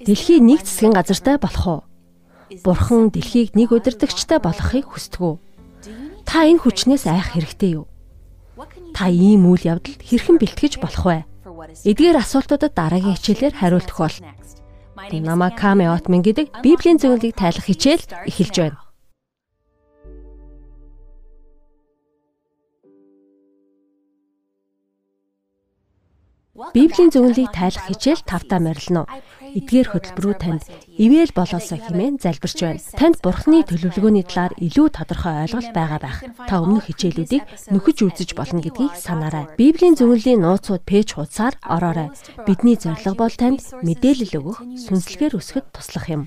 Дэлхий нэг засгийн газартай болох уу? Бурхан дэлхийг нэг удирдагчтай болгохыг хүсдэг үү? Та энэ хүчнээс айх хэрэгтэй юу? Та ийм үйл явдал хэрхэн бэлтгэж болох вэ? Эдгээр асуултуудад дараагийн хичээлээр хариулт өгөх бол. Намайг Каме Отмен гэдэг Библийн зөвлөлийг тайлах хичээл эхэлж байна. Библийн зөвнөлийг тайлах хичээл тавтаа морилно. Эдгээр хөтөлбөрүүд танд ивэл болоосоо хэмээн залбирч байна. Танд Бурхны төлөвлөгөөний талаар илүү тодорхой ойлголт байгаа байх. Та өмнөх хичээлүүдийг нөхөж үзэж болно гэдгийг санаарай. Библийн зөвнөлийн нууцуд пэйж хуудасаар ороорой. Бидний зорилго бол танд мэдээлэл өгөх, сүнслэгээр өсгөхөд туслах юм.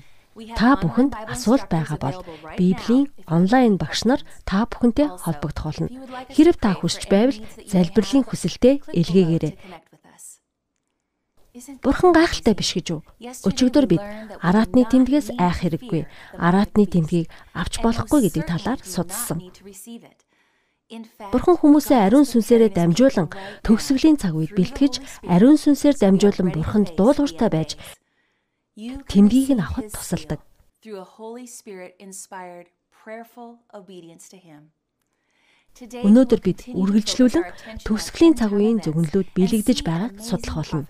Та бүхэнд асуулт байгаа бол Библийн онлайн багш нар та бүхэнтэй холбогдох болно. Хэрв та хүсч байвал залбирлын хүсэлтэд илгээгээрэй. Бурхан гайхалтай биш гэж үү? Өчигдөр бид араатны тэмдгээс айх хэрэггүй. Араатны тэмдгийг авч болохгүй гэдэг талаар судалсан. Бурхан хүмүүсээ ариун сүнсээрээ дамжуулан төгсгөлийн цаг үед бэлтгэж ариун сүнсээр дамжуулан бурханд дуулууртай байж тэмдгийг нь авахд тусалдаг. Өнөөдөр бид үргэлжлүүлэн төгсгөлийн цаг үеийн зөвнөлүүд биелэгдэж байгааг судлах болно.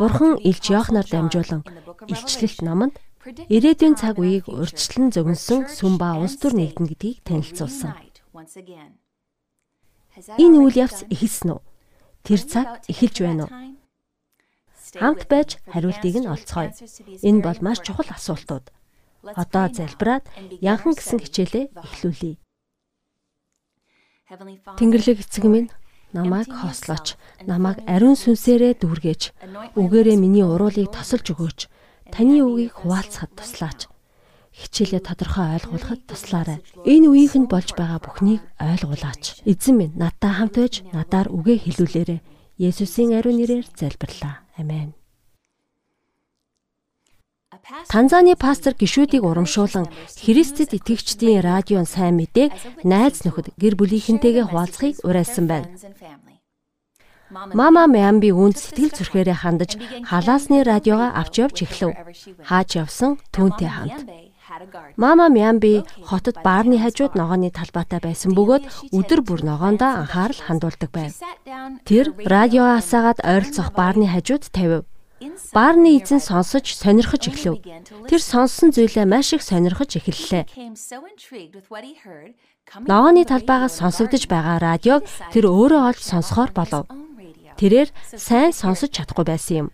Бурхан Илж Йоханаар дамжуулан илчлэлт номонд ирээдүйн цаг үеийг урьдчилан зөгнсөн сүм ба улс төр нэгдэн гэдгийг танилцуулсан. Энэ үйл явц эхэлсэн үү? Тэр цаг эхэлж байна уу? Хамт байж хариултыг нь олцгоё. Энэ бол маш чухал асуултууд. Одоо залбираад янхан гисэн хичээлээ эхлүүлье. Тэнгэрлэг эцэг минь намайг хослооч, намайг ариун сүнсээрээ дүүргээж, үгээрээ миний уруулыг тосолж өгөөч. Таны үгийг хуваалцахад туслаач. Хичээлээ тодорхой ойлгуулахад туслаарай. Энэ үеийнхэнд болж байгаа бүхнийг ойлгуулаач. Эзэн минь надтай хамт байж надаар үгээ хэлүүлээрэй. Есүсийн ариун нэрээр залбирлаа. Амен. Танзаны пастор гişүүдийг урамшуулан Христэд итгэгчдийн радион сайн мэдээг найз нөхөд гэр бүлийнхэнтэйгээ хуваалцахыг уриалсан байна. Мама Мямби үүнд сэтгэл зүрхээрээ хандаж халаасны радиогоо авч явж эхлэв. Хаач явсан түүнтэй хамт. Мама Мямби хотод баарны хажууд ногооны талбайтай байсан бөгөөд өдөр бүр ногоондоо анхаарал хандуулдаг байв. Тэр радио асаагаад ойролцох баарны хажууд тавив. Баарны эзэн сонсож сонирхож эхлэв. Тэр сонссон зүйлээ маш их сонирхож эхэллээ. Ногооны талбайгаас сонсогдож байгаа радиог тэр өөрөө олж сонсохоор болов. Тэрээр сайн сонсож чадахгүй байсан юм.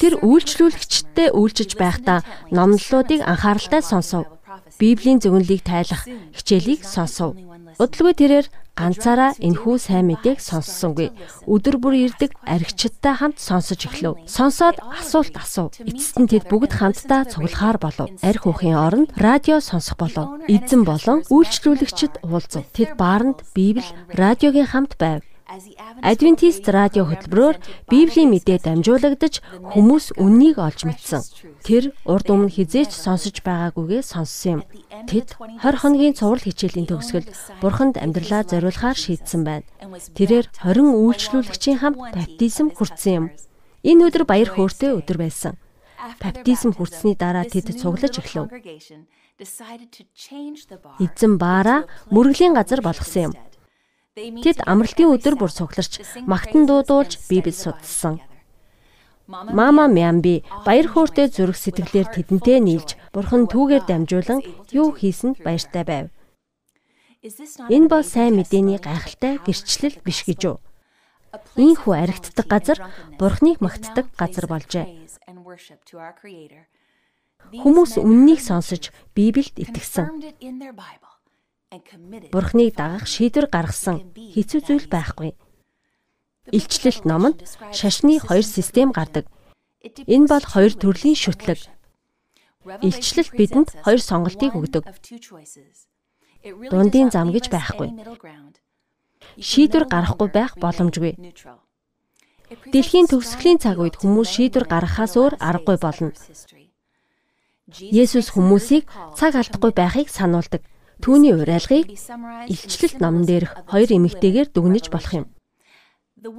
Тэр үйлчлүүлэгчтэй үйлчиж байхдаа номлолуудыг анхааралтай сонсов. Библийн зөвнөлийг тайлах хичээлийг сонсов. Удалгүй тэрээр ганцаараа энхүү сайн мэдээг сонссонгүй. Өдөр бүр ирдэг аригчдтай хамт сонсож эхлэв. Сонсоод асуулт асуув. Эцэст нь тэд бүгд хамтдаа цуглахаар болов. Арх ухын оронд радио сонсох болов. Эзэн болон үйлчлүүлэгчид уулзав. Тэд бааранд Библи, радиогийн хамт байв. Адвентист радио хөтөлбөрөөр Библийн мэдээ дамжуулагдаж хүмүүс үннийг олж мэдсэн. Тэр урд өмнө хизээч сонсож байгаагүйгээ сонссон юм. Тэд 20 хоногийн цуврал хичээлийн төгсгөл Бурханд амьдралаа зориулахаар шийдсэн байна. Тэрээр 20 үйлчлүүлэгчийн хамт баптизм хүртсэн юм. Энэ өдөр баяр хөөртэй өдөр байсан. Баптизм хүртсэний дараа тэд цуглаж эхлэв. Эзэн баараа мөргөлийн газар болгосон юм. Тэд амралтын өдөр бүр цугларч магтан дуудуулж Библийг судалсан. Мама Мямби баяр хөөртэй зүрх сэтгэлээр тэдэнтэй нийлж бурхан түүгээр дамжуулан юу хийсэнд баяртай байв. Энэ бол сайн мэдээний гайхалтай гэрчлэл биш гэж үү? Ийхүү аригддаг газар бурхныг магтдаг газар болжээ. Хүмүүс үннийг сонсож Библиэд итгэсэн. Бурхныг дагах шийдвэр гаргасан хэцүү зүйл байхгүй. Илчлэлт номонд шашны хоёр систем гардаг. Энэ бол хоёр төрлийн шүтлэг. Илчлэлт бидэнд хоёр сонголтыг өгдөг. Дундын зам гэж байхгүй. Шийдвэр гаргахгүй байх боломжгүй. Дэлхийн төгсгөлийн цаг үед хүмүүс шийдвэр гаргахаас өөр аргагүй болно. Есүс хүмүүсийг цаг алдахгүй байхыг сануулдаг. Түүний уриалгыг Илчлэлт номон дээрх хоёр эмэгтэйгээр дүгнэж болох юм.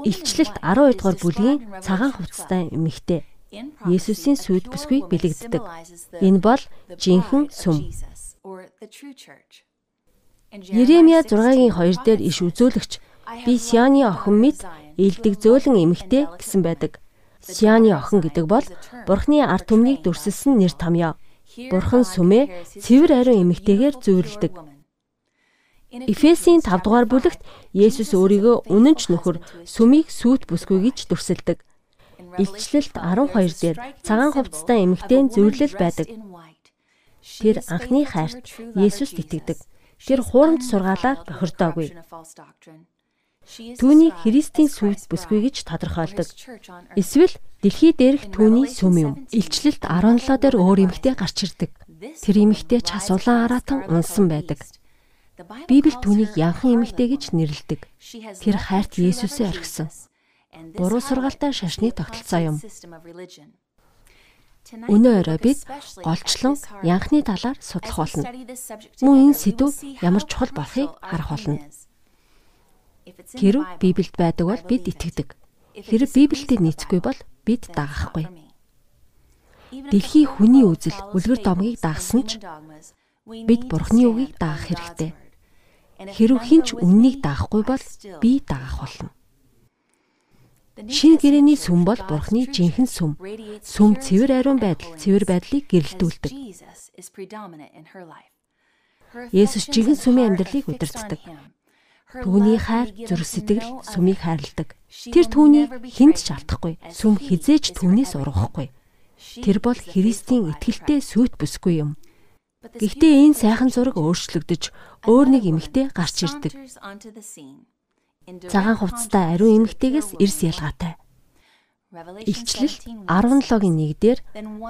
Илчлэлт 12 дугаар бүлгийн цагаан хувцастай эмэгтэй. Есүсийн сүд бүсгүйг бэлэгддэг. Энэ бол жинхэнэ сүм. Еремия 6-гийн 2 дээр иш үзүүлэгч би Сианы охин мэд илдэг зөөлөн эмэгтэй гэсэн байдаг. Сианы охин гэдэг бол Бурхны ард түмнийг дүрсэлсэн нэр томьёо. Бурхан сүмээ цэвэр ариун эмэгтэйгээр зүйрлдэг. Эфесийн 5 дугаар бүлэгт Есүс өөрийгөө үнэн ч нөхөр сүмийг сүт бүсгүй гэж дүрсэлдэг. Илчлэлт 12 дээр цагаан хувцастай эмэгтэй зөвлөл байдаг. Тэр анхны хайрт Есүст итгэдэг. Тэр хуурамч сургаалаар бохирдоогүй. Түүнийг Христийн сүнс бүсгүй гэж тодорхойлдог. Эсвэл дэлхий дээрх түүний сүм юм. Илчлэлт 17 дээр өөр эмэгтэй гарч ирдэг. Тэр эмэгтэй час улаан араатан унсан байдаг. Библи түүнийг янхан эмэгтэй гэж нэрлэдэг. Тэр хайрт Есүсээ орхисон. Буруу сургаалтай шашны тогтолцоо юм. Өнөө өрөө бид голчлон янхны талаар судлах болно. Мөн энэ сэдв ямар чухал болохыг харах болно. Хэрв Библиэд байдаг бол бид итгэдэг. Хэрэг Библиэд нийцэхгүй бол бид дагахгүй. Дэлхийн хүний үзэл үлгэр домгийг дагсан ч бид Бурхны үгийг дагах хэрэгтэй. Хэрв хинч үннийг дагахгүй бол би дагах болно. Шинэ гэрээний сүм бол Бурхны жинхэнэ сүм. Сүм цэвэр ариун байдал, цэвэр байдлыг гэрэлтүүлдэг. Есүс жинхэнэ сүмийн амьдралыг удирддаг. Түүний хайр зүрх сэтгэл сүмийг хайрладаг. Тэр түүнийг хүнд ч алдахгүй. Сүм хизээч түүнээс ургахгүй. Тэр бол Христийн итгэлтэй сүйт бүсгүй юм. Гэхдээ энэ сайхан зураг өөрчлөгдөж өөр нэг эмэгтэй гарч ирдэг. Цагаан хувцастай ариун эмэгтэйгээс эрс ялгаатай. Илчлэл 17-гийн 1 дээр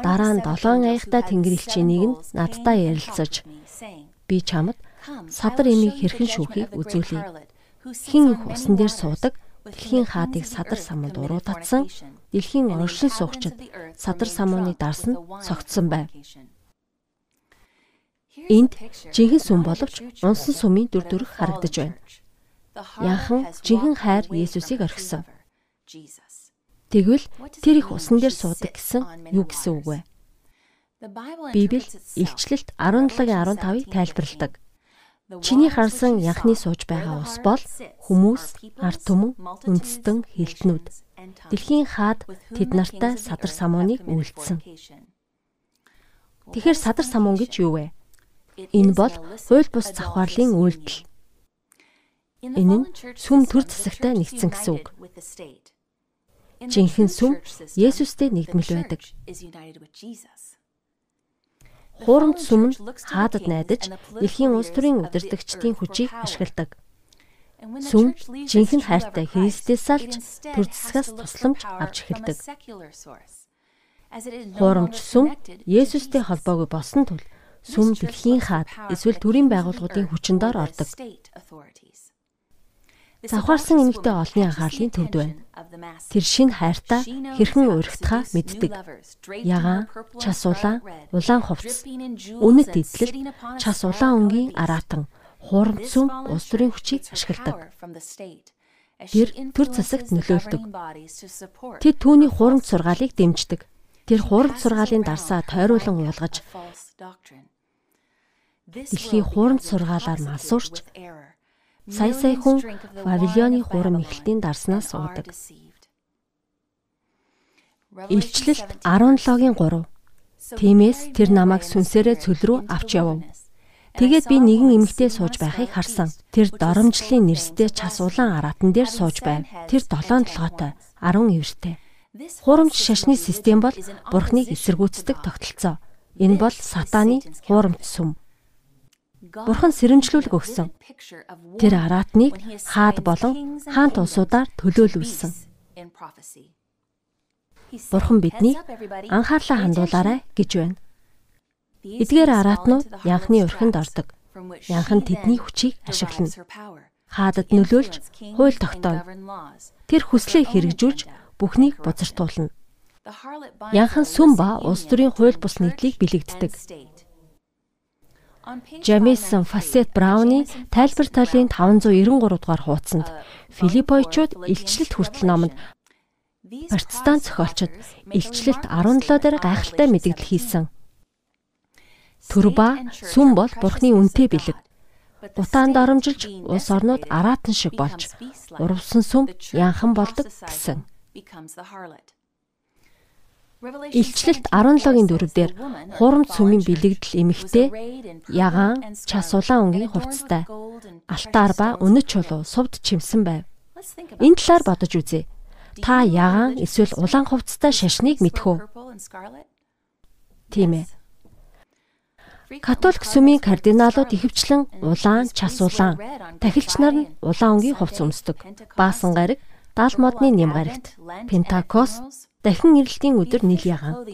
дараа нь 7 аяхтай тэнгэр элчээнийг нь надтай ярилцаж би чамд садар эмийг хэрхэн шүүхийг үзүүлье. Хин их усан дээр суудаг дэлхийн хаадыг садар самунд уруу татсан дэлхийн оршин суугчид садар самууны дарс нь цогтсон байв. Энд жинхэнэ сүм боловч унсан сүмийн дүр төрх харагдаж байна. Яахан жинхэнэ хайр Есүсийг орхисон. Тэгвэл тэр их усан дээр суудаг гэсэн юу гэсэн үг вэ? Библи илчлэлт 17-гийн 15-ыг тайлбарладаг. Чиний харсан янхны сууж байгаа ус бол хүмүүс, ард түмэн, үндэстэн, хилтнүүд. Дэлхийн хаад тэд нартай садар самууныг үйлдсэн. Тэгэхээр садар самуун гэж юу вэ? Энэ бол хууль бус завхаарлын үйлдэл. Энэ нь сүм төр засагтай нэгдсэн гэсэн үг. Жинхэнэ сүм Есүстэй нэгдмэл байдаг. Хуурамч сүм нь хаадад найдаж дэлхийн улс төрийн удирдагчдын хүчийг ашигладаг. Сүм жинхэнэ хайртай Христээс салж төр засгаас тусламж авч эхэлдэг. Хуурамч сүм Есүстэй холбоогүй болсон тул сүм дэлхийн хаад эсвэл төрийн байгууллагуудын хүчин доор ордог. Завхаарсан эмэгтэй олны анхаарлын төвд байна. Тэр шин хайртаа хэрхэн уригдхаа мэддэг. Ягаан, час улаан, улаан хувцас, үнэт эдлэл, час улаан өнгийн араатан, хуурамч сүм улс төрийн хүчийг ашигладаг. Тэр төр засагт нөлөөлдөг. Тэд түүний хуурамч сургаалыг дэмждэг. Тэр хуурамч сургаалын дарсаа тойруулан уулгаж дэлхийн хуурамч сургаалаар малсуурч сая сая хүн Вавилоны хурам эхлтийн дарснаас уудаг. Илчлэлт 17-гийн 3. Тиймээс тэр намайг сүнсээрээ цөл рүү авч явв. Тэгээд би нэгэн эмэгтэй сууж байхыг харсан. Тэр доромжлын нэрстэй час улаан аратан дээр сууж байв. Тэр 7 толгойтой, 10 ивэртэй. Хуурамч шашны систем бол Бурхныг эсэргүүцдэг тогтолцоо. Энэ бол сатааны хуурамч сүм. Бурхан сэрэмжлүүлэг өгсөн. Тэр араатныг хаад болон хаант улсуудаар төлөөлүүлсэн. Бурхан биднийг анхаарлаа хандуулаарай гэж байна. Эдгээр араатнууд янхны өрхөнд ордог. Янхан тэдний хүчийг ашиглана. Хаадад нөлөөлж хууль тогтооно. Тэр хүслээ хэрэгжүүлж бүхнийг бузартуулна. Янхан сүм ба улс төрийн хууль бус нийтлийг бэлэгддэг. Жамисон Фасет Брауны тайлбар талын 593 дугаар хуудсанд Филиппойчууд илчлэлт хүртэл номонд Протестант зохиолчид илчлэлт 17 дээр гайхалтай мэдээлэл хийсэн. Төрба сүм бол Бурхны үнэтэй бэлэг. Утаанд оромжилж улс орнууд араатан шиг болж урвсан сүм янхан болдог гэсэн. Илчлэлт 17-гийн дөрөвдөр хуурамч сүмийн бэлэгдэл эмэгтэй ягаан час улаан өнгийн хувцастай алтаар ба өнөч чулуу сувд чимсэн байв. Энэ талаар бодож үзье. Та ягаан эсвэл улаан хувцастай шашныг мэдэх үү? Тийм ээ. Католик сүмийн кардиналууд ихэвчлэн улаан, час улаан, тахилч нар нь улаан өнгийн хувцас өмсдөг. Баасан гариг, даал модны нэм гарагт, Пентакост дахин ирэлтийн өдөр нийл ягаан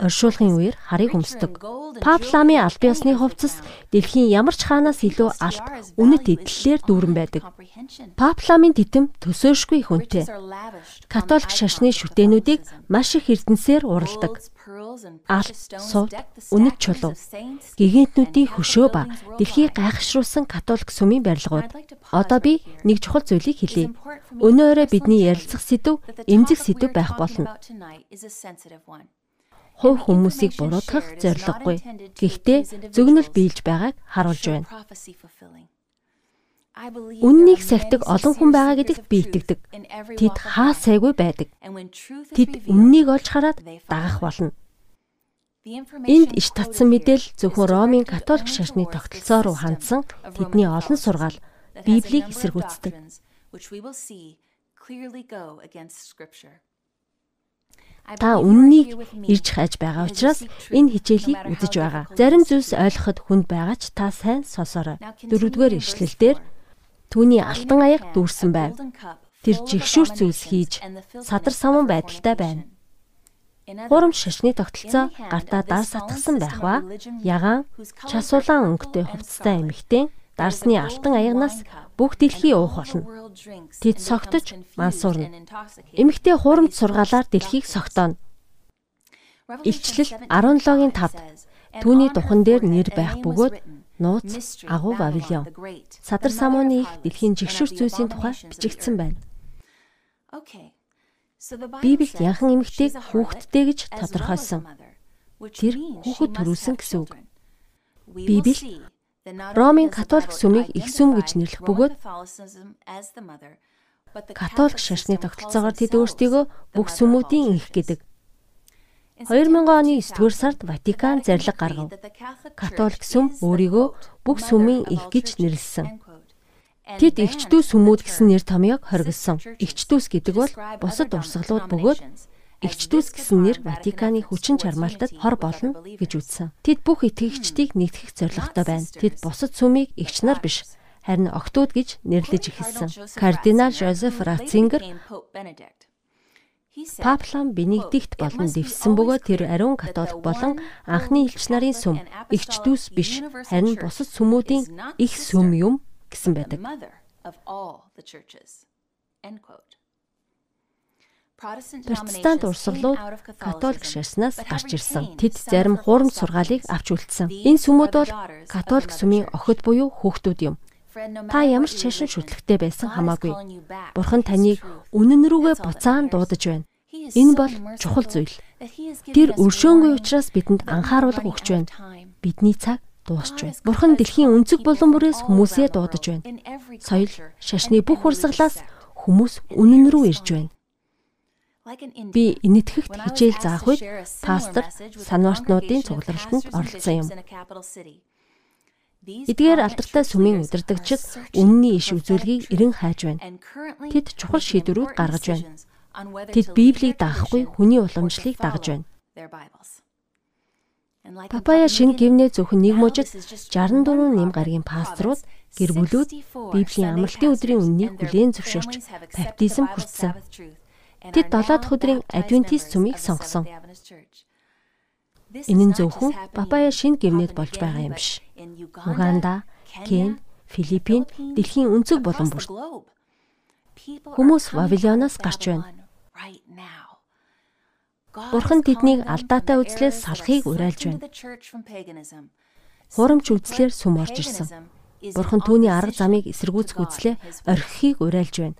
оршуулгын үеэр харыг өмсдөг. Пап ламын аль биесны хувцас дэлхийн ямар ч хаанаас илүү алт үнэт эдлэлээр дүүрэн байдаг. Пап ламын титэм төсөөлшгүй их үнэтэй. Католик шашны шүтээнүүдийг маш их эрдэнсээр уралдаг алт, сувд, үнэт чулуу, гигантнүүдийн хөшөө ба дэлхийг гайхшруулсан католик сүмийн барилгууд. Одоо би нэг чухал зүйлийг хэлье. Өнөөөрөө бидний ярилцах сэдв эмзэг сэдв байх болно. Хувь хүмүүсийг буруутгах зорилгогүй. Гэхдээ зөвнөл биелж байгааг харуулж байна. Үннийг сахидаг олон хүн байгаа гэдэгт би итгэдэг. Тэд хаа сайгүй байдаг. Тэд үннийг олж хараад дагах болно. Энд иш татсан мэдээлэл зөвхөн Ромын католик шашны тогтолцоо руу хандсан тэдний олон сургаал Библийг эсэргүүцдэг. Та үннийг ирж хайж байгаа учраас энэ хичээлийг үзэж байгаа. Зарим зүйлс ойлгоход хүнд байгаа ч та сайн сонсоорой. Дөрөвдүгээр ишлэлдэр Түүний алтан аяг дүүрсэн байв. Тэр жигшүүр зүйлс хийж садар саман байдалтай байна. Хурамч шашны тогтолцоо гартаа дар сатгсан байх ба ягаан час улаан өнгөтэй хувцастай эмэгтэй дарсны алтан аягнаас бүх дэлхий уух болно. Тэд согтож мансуурна. Эмэгтэй хурамч сургаалаар дэлхийг согтооно. Илчлэл 17-гийн 5-д түүний духан дээр нэр байх бөгөөд нууц агуу Вавилон. Садар Самууны их дэлхийн жигшүр зүйлсийн тухай бичигдсэн байна. Библиэд янхан эмэгтэйг хүүхэдтэй гэж тодорхойлсон. Тэр хүүхэд төрүүлсэн гэсэн үг. Библи Ромын католик сүмийг их сүм гэж нэрлэх бөгөөд католик шашны тогтолцоогоор тэд өөрсдийгөө бүх сүмүүдийн их гэдэг 2000 оны 9-р сард Ватикан зарлиг гаргав. Католик сүм өөрийгөө бүх сүмийн их гэж нэрлэсэн. Тэд эгчдүү сүмүүд гэсэн нэр томьёог хоригдсон. Эгчдүүс гэдэг бол бусад урсгалууд бөгөөд эгчдүүс гэсэн нэр Ватиканы хүчин чармаалтад хор болно гэж үзсэн. Тэд бүх итгэгчдийг нэгтгэх зорилготой байна. Тэд бусад сүмийг эгч нар биш харин октод гэж нэрлэж эхэлсэн. Кардинал Жозеф Ратцингер Паплам Бенедикт болон дэвссэн бөгөөд тэр ариун католик болон анхны элч нарын сүм эгч дүүс биш харин бусад сүмүүдийн их сүм юм гэсэн байдаг. Протестант урсгалууд католик шашнаас гарч ирсэн. Тэд зарим хуурамч сургаалыг авч үлдсэн. Энэ сүмүүд бол католик сүмийн охид буюу хүүхдүүд юм. Та ямар ч шашин шүтлэгтэй байсан хамаагүй. Бурхан таныг үнэн рүүгээ буцаан дуудаж байна. Энэ бол чухал зүйл. Тэр өршөөнгүй учраас бидэнд анхааруулга өгч байна. Бидний цаг дуусч байна. Бурхан дэлхийн өнцөг булан бүрээс хүмүүсээ дуудаж байна. Соёл, шашны бүх урсгалаас хүмүүс үнэн рүү ирж байна. Би энэтхэгт хичээл заах үед пастор санвартнуудын цугларалтанд оролцсон юм. Эдгээр алдартай сүмийн удирдагчид үнний иш үзүүлгийг эрен хайж байна. Тэд чухал шийдвэрүүд гаргаж байна. Тэд Библийг даахгүй хүний уламжлалыг дагаж байна. Папая шинэ гівнээ зөвхөн нэг мужид 64 нэм гарагийн пасторууд гэр бүлүүд Библийн амралтын өдрийн үннийг бүлээн зөвшөөрч баптизм хүртсэн. Тэд 7 дахь өдрийн адвентист сүмийг сонгосон. Энэ нь зөвхөн Папая шинэ гівнэд болж байгаа юм биш. Уганда, Кен, Филиппин дэлхийн өнцөг болон бүрт хүмүүс Вавилоноос гарч байна. Бурхан тэднийг алдаатай үзлээс салахыг уриалж байна. Хурамч үзлээр сүм орж ирсэн. Бурхан түүний арга замыг эсэргүүцэх үзлээ орхихыг уриалж байна.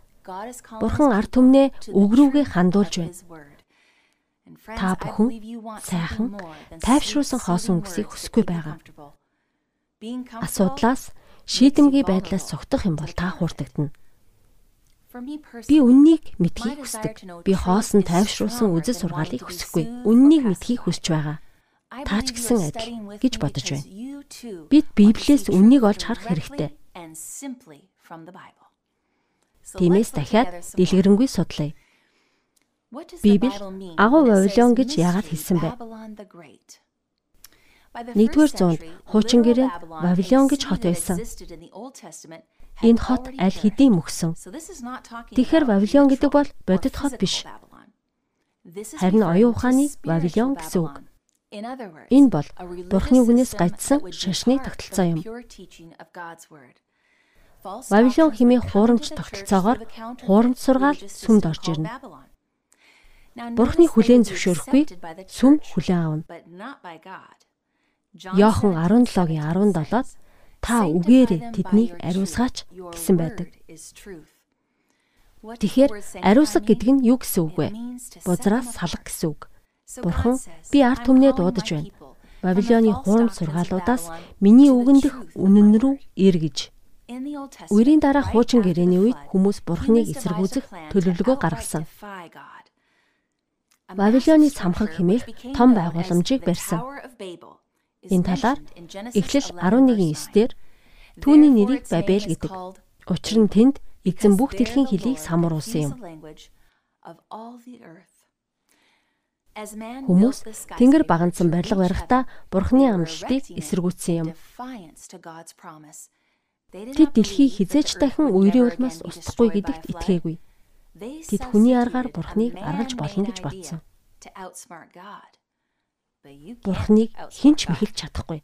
Бурхан ард түмнээ үг рүүгээ хандуулж байна. Та бүхэн сайхан тайвшруулсан хоосон үгсийг хүсэхгүй байгаа. Асуудлаас шийдэмгий байдлаас цогтох юм бол та хуурдагдана. Би үннийг мэдхийг хүсдэг. Би хоосон тайвшруулсан үзэл сургаалыг хүсэхгүй. Үннийг мэдхийг хүсэж байгаа. Таач гэсэн адил гэж бодож байна. Бид Библиэс үннийг олж харах хэрэгтэй. Тиймээс дахиад дэлгэрэнгүй судлаа. Библи агуу Вавилон гэж яагаад хэлсэн бэ? Нэгдүгээр зуунд хуучин гэрээ Вавилон гэж хот байсан. Энэ хот аль хэдийн мөксөн. Тэгэхээр Вавилон гэдэг бол бодит хот биш. Харин оюун ухааны Вавилон гэсэн үг. Энэ бол Бурхны үгнээс гайдсан шашны тогтолцоо юм. Вавилон хэмээх хуурамч тогтолцоогоор хуурамч сургаал сүмд орж ирнэ. Бурхны хүлээн зөвшөөрөхгүй сүм хүлээн авна. Йохан 17-гийн 17-д та үгээрээ тэднийг ариусгаач гэсэн байдаг. Тэгэхээр ариусга гэдэг нь юу гэсэн үг вэ? Бузраас салах гэсэн үг. Бурхан би ард түмнээ дуудаж байна. Бабилоны хуурамч сургаалуудаас миний үгэндэх үнэн рүү ир гэж. Үрийн дараа хуучин гэрээний үед хүмүүс Бурханыг эсэргүүцэх төлөвлөгөө гаргасан. Бабилоны самхаг хэмээх том байгууламжийг барьсан. Энэ талаар Эхлэл 11:9-дэр түүний нэрийг Бабел гэдэг. Учир нь тэнд эзэн бүх дэлхийн хэлийг самруулсан юм. Хүмүүс тэнгэр багансан барилга барихдаа Бурхны амлалтыг эсэргүүцсэн юм. Тэд дэлхий хизээч дахин үерийн улмаас устдахгүй гэдэгт итгээгүй. Тэд хүний аргаар Бурхныг аргалж болно гэж бодсон. Бурхныг хинч мэхэлж чадахгүй.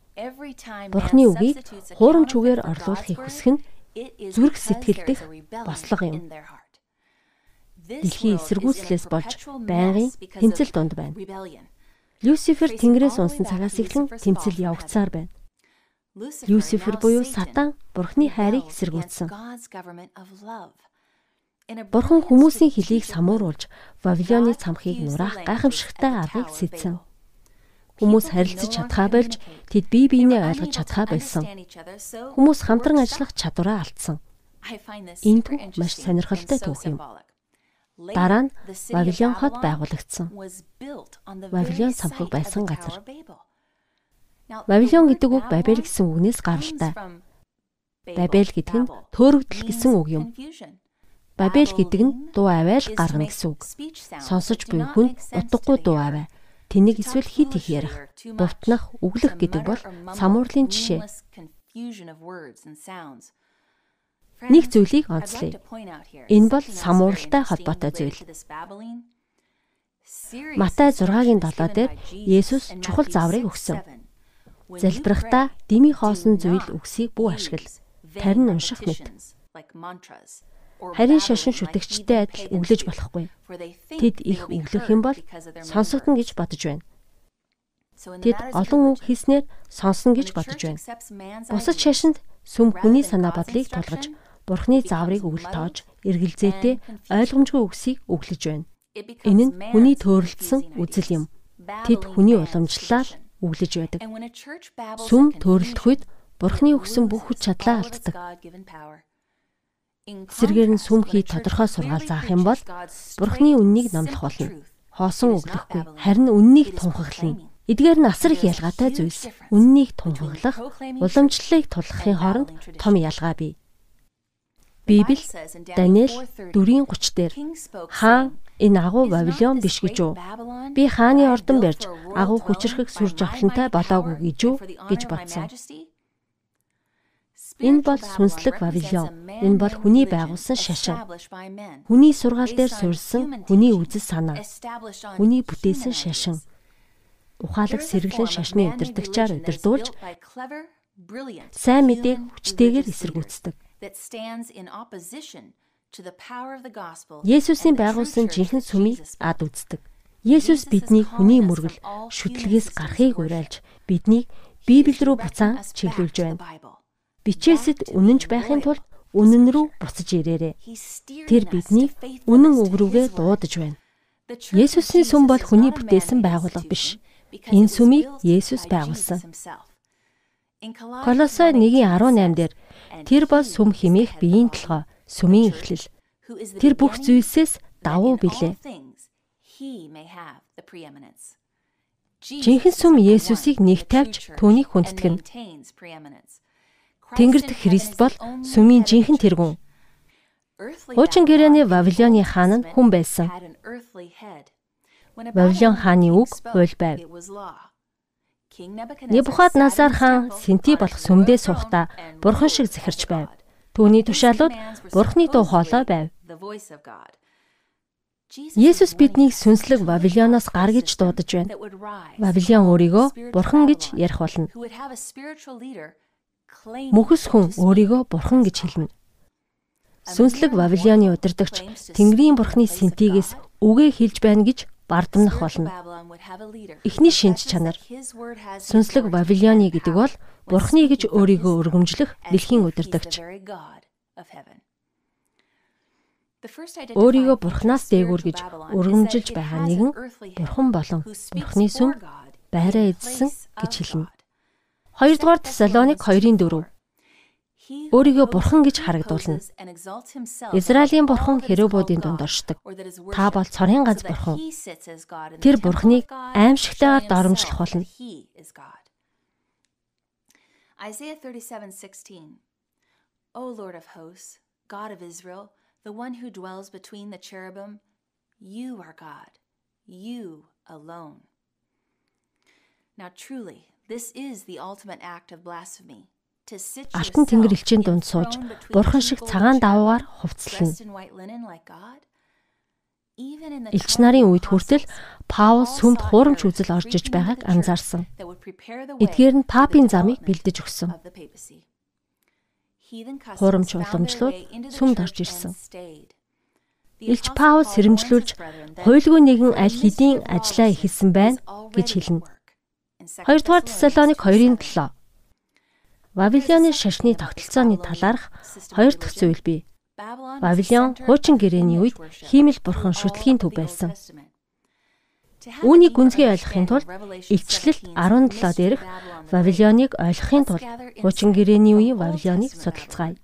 Бурхны үгийг хуурамч үгээр орлуулахыг хүсэх нь зүрх сэтгэлдэх бослого юм. Дэлхийн эсэргүүцлээс болж байнгын тэмцэл донд байна. Люцифер тэнгэрээс унсан цагаас эхлэн тэмцэл явагцаар байна. Люцифер буюу сатан бурхны хайрыг эсэргүүцсэн. Бурхан хүмүүсийн хөлийг самууруулж Вавилоны цамхыг нураах гайхамшигтай аргыг сэтсэн. Хүмүүс харилцаж чадхаа болж тэд бие биенээ ойлгож чадхаа болсон. Хүмүүс хамтран ажиллах чадвараа алдсан. Энэ түүх маш сонирхолтой түүх юм. Дараа нь Вавилон хот байгуулагдсан. Вавилон цамхаг байсан газар. Вавилон гэдэг үг Бабел гэсэн үгнээс гаралтай. Бабел гэдэг нь төөрөгдөл гэсэн үг юм. Бабел гэдэг нь дуу авайл гаргана гэсэн үг. Сонсож буй хүн утгагүй дуу аваа. Тэнийг эсвэл хит их ярих, бутнах, өглөх гэдэг бол самуурлын жишээ. Нэг зүйлийг онцлоё. Энэ бол самууралтай холбоотой зүйл. Матай 6-гийн 7 дээр Есүс чухал зааврыг өгсөн. Залбирахдаа дими хоосон зүйл үгсийг бүү ашигла. Тарин унших мэт. Харин шашин шүтгчтэй адил өглөж болохгүй. Тэд их өглөх юм бол сонсогдно гэж бодож байна. Тэд олон үг хийснээр сонсно гэж бодож байна. Бусад шашинд сүм хүний санаа бодлыг тулгаж, Бурхны зааврыг өгөл тоож, эргэлзээтэй ойлгомжгүй үгсийг өглөж байна. Энэ нь хүний төөрөлдсөн үзэл юм. Тэд хүний уламжлалаар өглөж байдаг. Сүм төөрөлдөх үед Бурхны өгсөн бүх хүч чадлаа алддаг. Эсрэгээр нь сүмхий тодорхой сургаал заах юм бол Бурхны үннийг номлох болно. Хоосон өглөхгүй харин үннийг тунхаглана. Эдгээр нь асар их ялгаатай зүйлс. Үннийг тунхаглах, уламжлалыг тулгахын хооронд том ялгаа бий. Библи Даниэл 4:30 дээр хаан энэ агуу Вавилон биш гэж үү? Би хааны ордон барьж агуу хүчрхэг сүр жавхлантай болоогүй гэж үү гэж бодсон. Энэ бол сүнслэг Вавилон. Энэ бол хүний байгуулсан шашин. Хүний сургаал дээр суурьсан хүний үзэл санаа. Хүний бүтээсэн шашин. Ухаалаг сэргэлэн шашны удирдагчаар удирдуулж сайн мэдээг хүчтэйгээр эсэргүүцдэг. Есүсийн байгуулсан жинхэнэ сүмийг ад үздэг. Есүс бидний хүний мөргөл шүтлгээс гарахыг уриалж биднийг Библи рүү буцаан чиглүүлж байна бичээсэд үнэнч байхын тулд үнэн рүү буцаж ирээрэй. Тэр биднийг үнэн үг рүүгээ дуудаж байна. Есүсийн сүм бол хүний бүтээсэн байгууллага биш. Энэ сүмийг Есүс байгуулсан. Колосой 1:18 дээр тэр бол сүм химээх биеийн толгой, сүмийн эхлэл. Тэр бүх зүйлсээс давуу билээ. Жинхэнэ сүм Есүсийг нэг тавьж түүнийг хүндэтгэн. Тэнгэр дэх Христ бол сүмийн жинхэнэ тэргүүн. Хуучин гэрээний Вавилоны хаан нь хүн байсан. Вавилон хааны үг хууль байв. Небухаднасар хаан Синти болох сүмдээ суухдаа бурхан шиг зэхэрч байв. Түүний тушаалууд бурхны дуу хоолой байв. Есүс биднийг сүнслэг Вавилоноос гар гэж дуудаж байна. Вавилон өөрийгөө бурхан гэж ярих болно. Мөхөс хүн өөрийгөө бурхан гэж хэлнэ. Сүнслэг Вавилоны удирдагч Тэнгэрийн бурхны синтигээс үгээ хэлж байна гэж бардамнах болно. Эхний шинж чанар. Сүнслэг Вавилоны гэдэг бол бурхны гэж өөрийгөө өргөмжлөх дэлхийн удирдагч. Өөрийгөө бурхнаас дээгүүр гэж өргөмжилж байгаа нэгэн бурхан болон бурхны сүм байраа эзэлсэн гэж хэлнэ. 2 дугаар Тесалоник 2-ын 4 өөрийгөө бурхан гэж харагдуулна. Израилийн бурхан Херубуудын дунд оршдог. Та бол цорын ганц бурхан. Тэр бурханыг аимшигтайгаар доромжлох болно. Isaiah 37:16 O Lord of hosts, God of Israel, the one who dwells between the cherubim, you are God, you alone. Now truly, this is the ultimate act of blasphemy Алтан тэнгэр элчийн дунд сууж бурхан шиг цагаан даваагаар хувцлана. Элч нарын үед хүртэл Паул сүмд хуурамч үзэл орж иж байгааг анзаарсан. Эдгээр нь папын замыг бэлдэж өгсөн. Хуурамч уламжлууд сүмд орж ирсэн. Илч Паул сэрэмжлүүлж хуйлгүй нэгэн аль хэдийн ажиллаа ихэлсэн байна гэж хэлнэ. 2 дугаар Тесалоник 2-ын 7 Вавилоны шашны тогтолцооны талаарх хоёр дахь зүйл бий. Вавилон хуучин гэрээний үед хиймэл бурхан шүтлгийн төв байсан. Үүнийг гүнзгий ойлгохын тулд Илчлэлт 17 дээрх Вавилоныг ойлгохын тулд хуучин гэрээний үеийн Вавилоныг судалцгаая.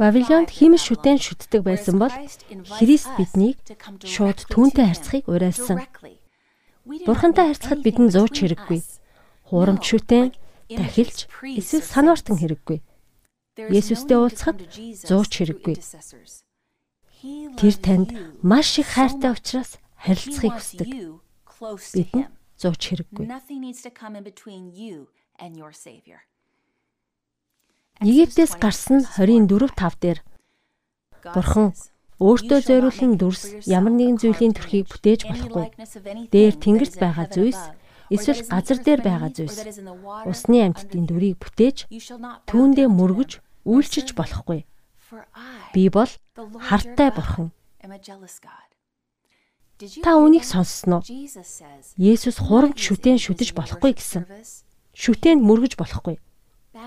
Вавилонд хиймэл шүтэн шүтдэг байсан бол Христ биднийг шууд түүнтэй харьцахыг уриалсан. Бурхантай харьцахад бидэнд зууч хэрэггүй. Хуурамч шүтэн дахилж эсвэл санаартан хэрэггүй. Есүстэй уулзахад зууч хэрэггүй. Тэр танд маш их хайртай учраас харилцахыг хүсдэг. Бидэнд зууч хэрэггүй. Египтээс гарсан 24:5 дээр Бурхан өөртөө зориулсан дүрс ямар нэгэн зүйлийн төрхийг бүтээж болохгүй. Дээр тэнгэрт байгаа зүйлс эсвэл газар дээр байгаа зүйлс усны амьтдын дүрийг бүтээж түүндээ мөргөж үйлчиж болохгүй. Би бол хартай бурхан. Та үнийг сонссноо? Есүс хурамч шүтэн шүтэж болохгүй гэсэн. Шүтэнд мөргөж болохгүй.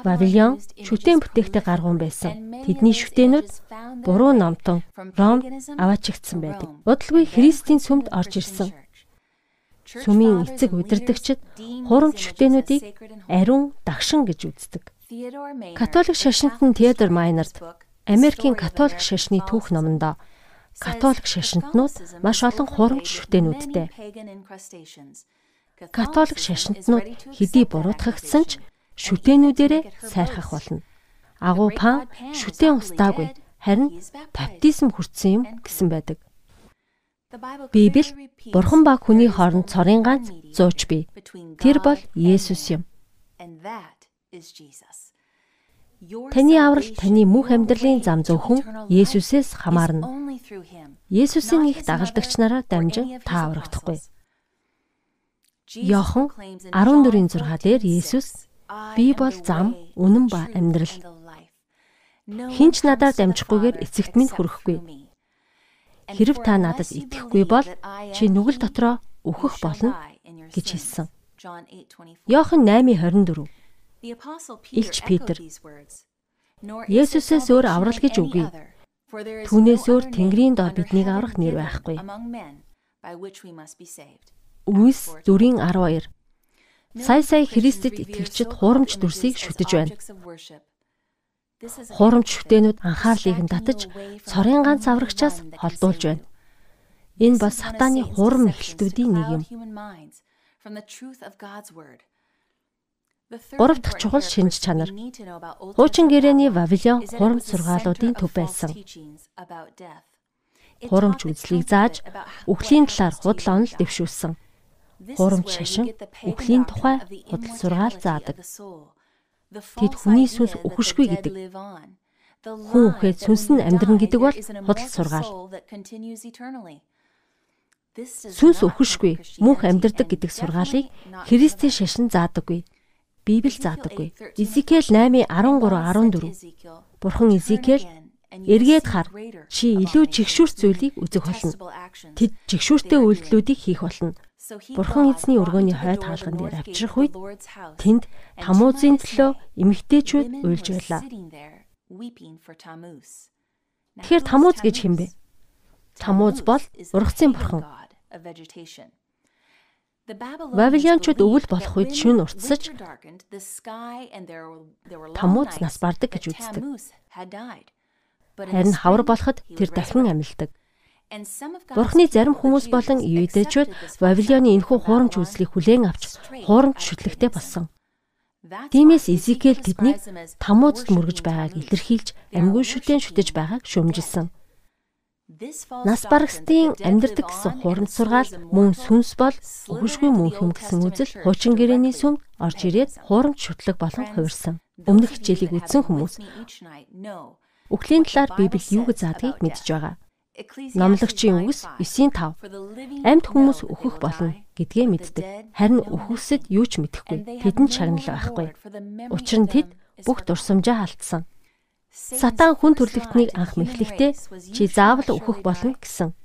Вавилон шүтэн бүтээхтэй гаргуун байсан. Тэдний шүтэнүүд буруу номтон Ромд аваачигдсан байдаг. Удалгүй Христийн сүмд орж ирсэн сүмийн эцэг удирдагчид хурамч шүтэнүүдийг ариун дагшин гэж үздэг. Католик шашинтан Теодор Майнард Америкийн католик шашны түүх номондоо католик шашинтнууд маш олон хурамч шүтэнүүдтэй. Католик шашинтнууд хэдий буруутгагдсан ч шүтэнүүдээрээ сайрхах болно. Агуу пан шүтэн устаагүй харин баптизм хүртсэн юм гэсэн байдаг. Библи Бурхан ба хүний хооронд цорын ганц зууч бий. Тэр бол Есүс юм. Таны аврал таны мөнх амьдралын зам зөвхөн Есүсээс хамаарна. Есүсийн их дагалдагч нараар дамжин та аврагдахгүй. Йохан 14:6 дээр Есүс би бол зам, үнэн ба амьдрал. Хинч надаар дамжихгүйгээр эцэгт минь хүрэхгүй. Хэрв та надад итгэхгүй бол чи нүгэл дотроо өөхөх болно гэж хэлсэн. Йохан 8:24 Илч Питер Есүсээс өөр аврал гэж үгүй. Түүнээс өөр Тэнгэрийн дор биднийг аврах нэр байхгүй. Үс 4:12 Сая сая Христэд итгэгчид хуурамч дүрсийг шүтэж байна. Хуурамч шүтэнүүд анхаарлыг нь татаж цорын ганц аврагчаас холдуулж байна. Энэ бас сатааны хурам эхлэлтүүдийн нэг юм. Гурав дахь чухал шинж чанар. Хуучин гэрээний Вавилон хурамч сургаалуудын төв байсан. Хурамч үзлийг зааж үхлийн талаар худал онол дэвшүүлсэн. Хурамч шашин үхлийн тухай худал сургаал заадаг. Тэд хүний сүнс үхэшгүй гэдэг. Хүн үхээд сүнс нь амьдран гэдэг бол худал сургаал. Сүнс үхэшгүй мөнх амьдрдаг гэдэг сургаалыг Христийн шашин заадаггүй. Библи заадаггүй. Изекэл 8:13 14. Бурхан Изекэл эргээд хар чи илүү чигшүүрт зүйлийг үзэх болно. Тэд чигшүүртэй үйлдэлүүдийг хийх болно. Бурхан эзний өргөөний хойд хаалган дээр авчрах үед тэнд Тамузын төлөө эмэгтэйчүүд уйлж байлаа. Тэгэхээр Тамуз гэж хэм бэ? Тамуз бол ургацын бурхан. Вавилончууд өвөл болох үед шүн уртсаж Тамуз нас бардаг гэж үздэг. Харин хавар болоход тэр дахин амилдаг. Бурхны зарим хүмүүс болон юудэчүүд Вавилоны энэхүү хуурамч үзлийг хүлээн авч хуурамч шүтлэгтэй болсон. Тиймээс Изекэл тэднийг Тамузд мөргөж байгааг илэрхийлж амьгүй шүтэн шүтэж байгааг шүмжилсэн. Нас барагсдын амьдрдаг гэсэн хурамч сургаал мөн сүнс бол өгөшгүй мөнх юм гэсэн үзэл хуучин гэрээний сүмд орж ирээд хурамч шүтлэг болон хувирсан. Өмнөх хичээлийг үзсэн хүмүүс Үхлийн талаар Библи юу гэж заадгийг мэдж байгаа. Номлогчийн үгс 9:5 Амьд хүмүүс өөхөх болно гэдгээ мэддэг. Харин өөхөсөд юу ч мэдэхгүй. Тэдэнд шагнал байхгүй. Учир нь тэд бүх дурсамжаа алдсан. Сатан хүн төрлөختнийг анх мэхлэхдээ чи заавал өөхөх болно гэсэн.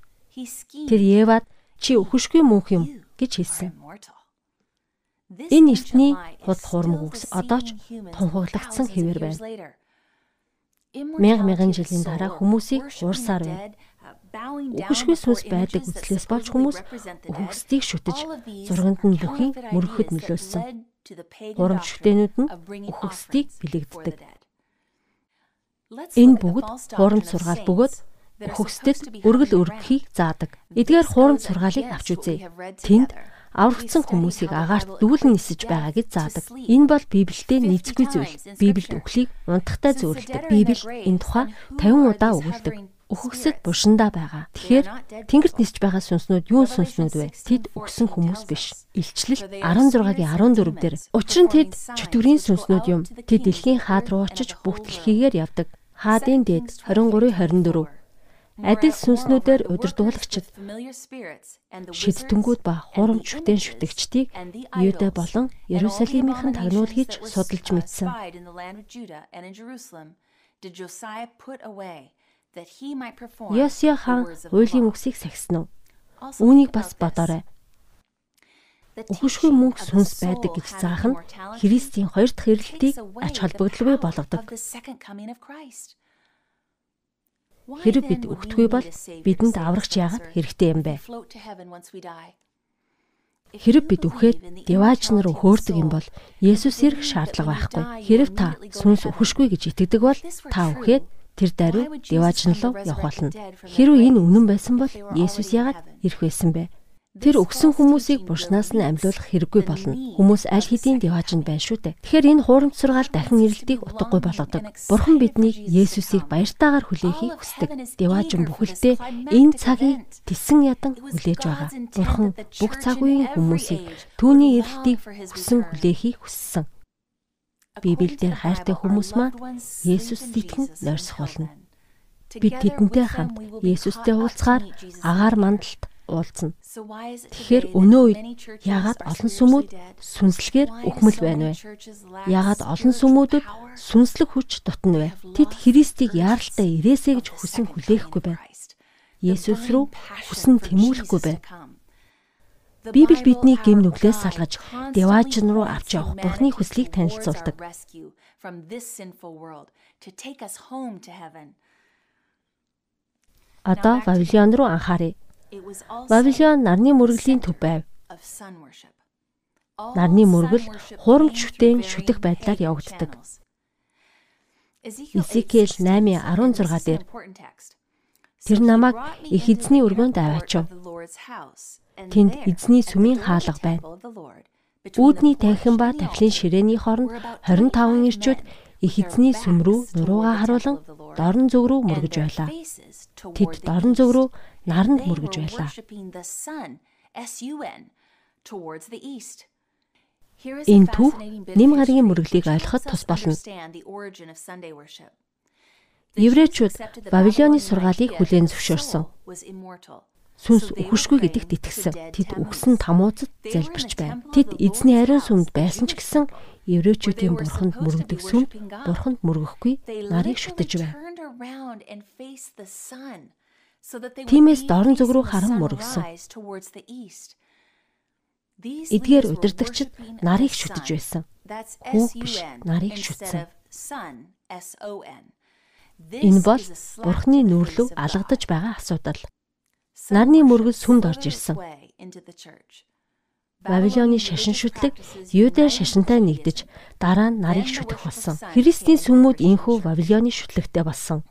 Тэр Евад чи өөхөшгүй мөнх юм гэж хэлсэн. Энэ эртний худал хуурмаг үгс одоо ч тунхаглагдсан хэвээр байна. Мянга мянган жилийн дараа хүмүүсийг уурсаар байна. Үхшгүй сүнс байдаг үзлээс болж хүмүүс үхсдийг шүтэж зурганд нь бүхий мөрөхөд нөлөөлсөн. Гурамч шүтэнүүд нь үхсдийг бэлэгддэг. Энэ бүгд хуурамч сургаал бөгөөд хөгсдөд өргөл өргөхийг заадаг. Эдгээр хуурамч сургаалыг авч үзье. Тэнд аврагдсан хүмүүсийг агаарт дүүлэн нисэж байгаа гэж заадаг. Энэ бол Библиэд нийцгүй зүйл. Библиэд үхлийг унтахтай зөвөрлөдөг. Библи энэ тухай 50 удаа өгүүлдэг. Өөхөксөд бушиндаа байгаа. Тэгэхээр тэнгэрт нисэж байгаа сүнснүүд юун сүнснүүд вэ? Тэд өгсөн хүмүүс биш. Илчлэл 16-гийн 14 дээр. Учир нь тэд чөтгөрийн сүнснүүд юм. Тэд дэлхийн хаад руу очиж бүх дэлхийгээр явдаг. Хаадын дээд 23-24 Адил сүнснүүдээр удирдуулагчид шидтэнгүүд ба хурамч шүтэн шүтэгчдийг Юдэ болон Иерусалимийнхэн тагнуул хийж судалж мэдсэн. Йосия хаан хуулийн үгсийг сахисан уу? Үүнийг бас бодоорой. Үхшгүй мөнх сүнс байдаг гэж заах нь Христийн хоёр дахь ирэлтийг ач холбогдолгүй болгодог. Хэрэг бид өгтгүй бол бидэнд аврагч яагаад хэрэгтэй юм бэ? Хэрэг бид үхээд девааж нар хөөрдөг юм бол Есүс ирэх шаардлага байхгүй. Хэрэг та сүнс өхөшгүй гэж итгэдэг бол та үхээд тэр даруй девааж нь руу явах болно. Хэрвээ энэ үнэн байсан бол Есүс яагаад ирэх байсан бэ? Тэр өгсөн хүмүүсийг буршнаас нь амьлуулах хэрэггүй болно. Хүмүүс аль хэдийн деваажинд байна шүү дээ. Тэгэхээр энэ хуурамч сургаал дахин ирэлтийг утгагүй болгодог. Бурхан биднийг Есүсийг баяртайгаар хүлээхийг хүсдэг. Деваажин бүхэлдээ энэ цагийг тесэн ядан хүлээж байгаа. Бурхан бүх цаг үеийн хүмүүсийг түүний ирэлтийг хүсэн хүлээхийг хүссэн. Библиэлд хайртай хүмүүс маань Есүс итгэн нойрсох болно. Бид тэдэнтэй хамт Есүстэй уулзахаар агаар мандалт уулзна. Тэгэхээр өнөө үед яагаад олон сүмүүд сүнслэгээр үхмэл байна вэ? Яагаад олон сүмүүдэд сүнслэг хүч дутна вэ? Тэд Христийг яаралтай ирээсэ гэж хүсэн хүлээхгүй байна. Есүс рүү хүсэн тэмүүлэхгүй байна. Библи бидний гэм нүглээс салгаж деваажин руу авч явах Бурхны хүслийг танилцуулдаг. Одоо Вавилон руу анхаарай. Вавилон нарны мөргөлийн төв байв. Нарны мөргөл хуурамч шүтэн шүтэх байдлаар явагддаг. Изекиэл 8:16 дээр Тэр намайг их эзний өргөөнд аваачив. Тэнд эзний сүмийн хаалга байна. Үүдний танхим ба тахлын ширээний хооронд 25 ирчүүд их эзний сүм рүү нуруугаа харуулan дорн зүг рүү мөргөж байлаа. Тэд дорн зүг рүү наранд мөргөж байлаа. Энэ төв нэм гарагийн мөрөглийг ойлгоход тус болно. Еврейчүүд Бабилоны сургаалыг хүлээн зөвшөөрсөн. Сүнс үхшгүй гэдэгт итгэсэн. Тэд үхсэн тамуузад залбирч байна. Тэд эзний ариун сүмд байсан ч гэсэн еврейчүүдийн бурханд мөрөгдөг сүм бурханд мөргөхгүй нарыг шүтэж байна. Тимээс дорн зүг рүү харан мөргсөн. Эдгээр удирдагчид нарыг шүтэж байсан. Хүүг биш, нарыг шүтсэн. Энэ бол Бурхны нүрлөв алгадаж байгаа асуудал. Нарны мөргөл сүмд орж ирсэн. Бабилоны шашин шүтлэг Юудэ шашинтай нэгдэж дараа нь нарыг шүтэх болсон. Христийн сүмүүд инхүү Бабилоны шүтлэгтэй болсон.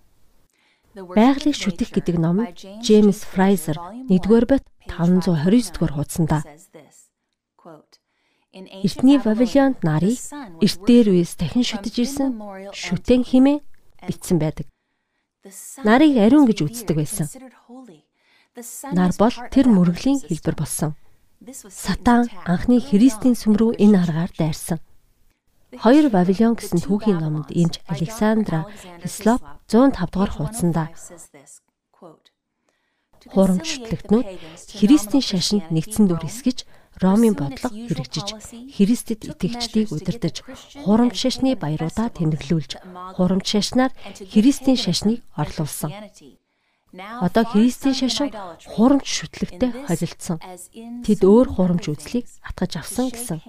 Байгалыг шүтэх гэдэг ном Джеймс Фрайзер 1-р бот 529-р хуудсанда Эртний Бабилонд нарыг эрт дээр үес дахин шүтэж ирсэн шүтэн химээ бичсэн байдаг. Нарыг ариун гэж үздэг байсан. Нар бол тэр мөргөлийн хэлбэр болсон. Сатан анхны Христийн сүм рүү энэ аргаар дайрсан. Хоёр Вавилон гэсэн түүхийн номонд эмч Александра Хислоп 105 дугаар хуудсанда Хурамчлагднууд Христийн шашинд нэгдсэн дүр эсгэж Ромын бодлого хэрэгжиж Христэд итгэгчдийг удирдах хурамч шашны баяруудаа тэмдэглүүлж хурамч шашнаар Христийн шашныг орлуулсан. Одоо Христийн шашин хурамч шүтлэгтэй холилдсон. Тэд өөр хурамч үзлийг атгаж авсан гэсэн.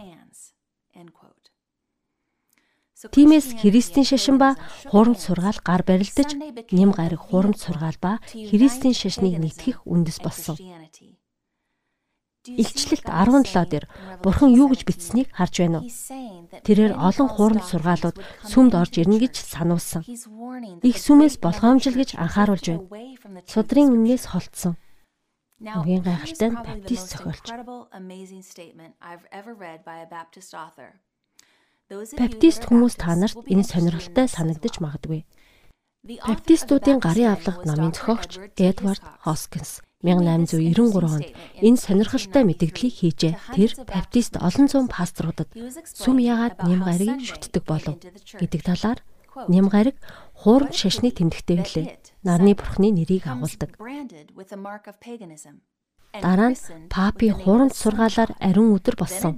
Тимээс Христийн шашин ба хурамч сургаал гар барилдаж нэм гараг хурамч сургаал ба Христийн шашныг нэгтгэх үндэс болсон. Илчлэлт 17 дээр Бурхан юу гэж бичсэнийг харж байна уу? Тэрээр олон хуурам сургаалууд сүмд орж ирнэ гэж сануулсан. Их сүмээс болгоомжил гэж анхааруулж байна. Судрын үннээс холдсон. Хамгийн гайхалтай баптист зохиолч. Баптист хүмүүс та нарт энэ сонирхолтой санагдаж магадгүй. Баптистуудын гарын авлага намын зохиогч Эдвард Хоскинс 1893 онд энэ сонирхолтой мэдээллийг хийжээ. Тэр баптист олон зуун пасторудад сүм яагаад нэм гариг шүтдэг болов гэдэг талаар нэм гариг хуурамч шашны тэмдэгтэй билээ. Нарны бурхны нэрийг агуулдаг. Дараа нь папи хуурамч сургаалаар ариун өдөр болсон.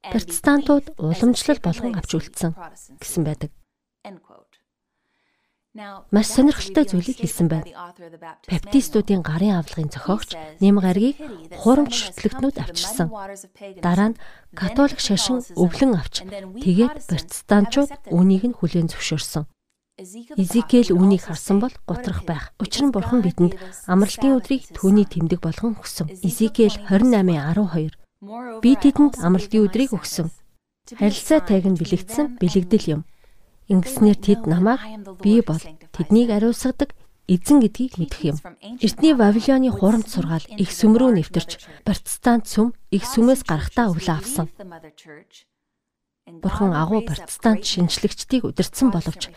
Протестантууд уламжлал болгон авч үлдсэн гэсэн байдаг. Маш сонирхолтой зүйлийг хэлсэн байна. Баптистуудын гарын авлагын зохиогч нэм гаргийг хурамч шүтлэгтнүүд авчирсан. Дараа нь католик шашин өвлөн авч тэгээд протестантчууд үүнийг нь хүлээн зөвшөөрсөн. Изекэл үүнийг харсан бол гутрах байх. Учир нь бурхан бидэнд амралтын өдрийг түүний тэмдэг болгон өгсөн. Изекэл 28:12. Би тэдэнд амралтын өдрийг өгсөн. Харилцаа тайг нь бэлэгдсэн бэлэгдэл юм. Ингэснээр тэд намайг би бол тэднийг ариусгадаг эзэн гэдгийг мэдэх юм. Эртний Вавилоны хурамч сургаал их сүм рүү нэвтэрч протестант сүм их сүмээс гарахтаа өвлө авсан. Бурхан агуу протестант шинжлэгчдийг удирдсан боловч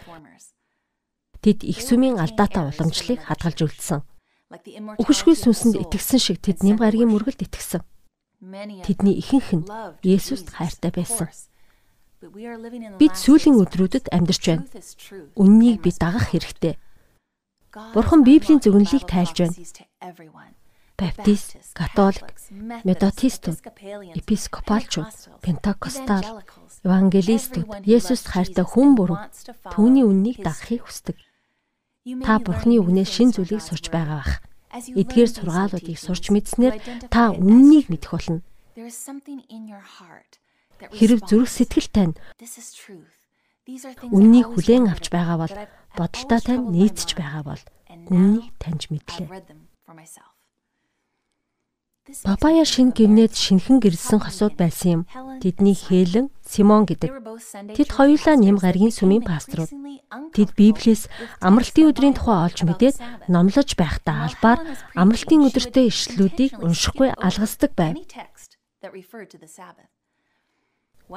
тэд их сүмийн алдаатай уламжлалыг хадгалж үлдсэн. Үхшгүй сүнсэнд итгэсэн шиг тэд нэм гаргийн мөргөлд итгэсэн. Тэдний ихэнх нь Есүст хайртай байсан. Бид сүүлийн өдрүүдэд амьдарч байна. Үннийг бид дагах хэрэгтэй. Бурхан Библийн зөвнөлийг тайлж байна. Баптист, католик, методистууд, епископалчууд, пентакостал, евангелистууд Есүст хайртай хүн бүрэн түүний үннийг дагахыг хүсдэг. Та Бурханы үгнээс шин зүйлийг сурч байгаа бах. Эдгээр сургаалуудыг сурч мэдснээр та үннийг мэдэх болно. Хэрв зүрх сэтгэл тань. Үннийг хүлээн авч байгаа бол бодолтой тань нийцж байгаа бол үннийг таньж мэдлээ. Папая шин гинэд шинхэн гэрэлсэн хосууд байсан юм. Тэдний Хелен, Симон гэдэг. Тэд хоёулаа нэм гаргийн сүмийн пасторууд. Тэд Библиэс амралтын өдрийн тухай олж мэдээд номлож байхдаа албаар амралтын өдөртөө ишлүүдийг уншихгүй алгасдаг байв.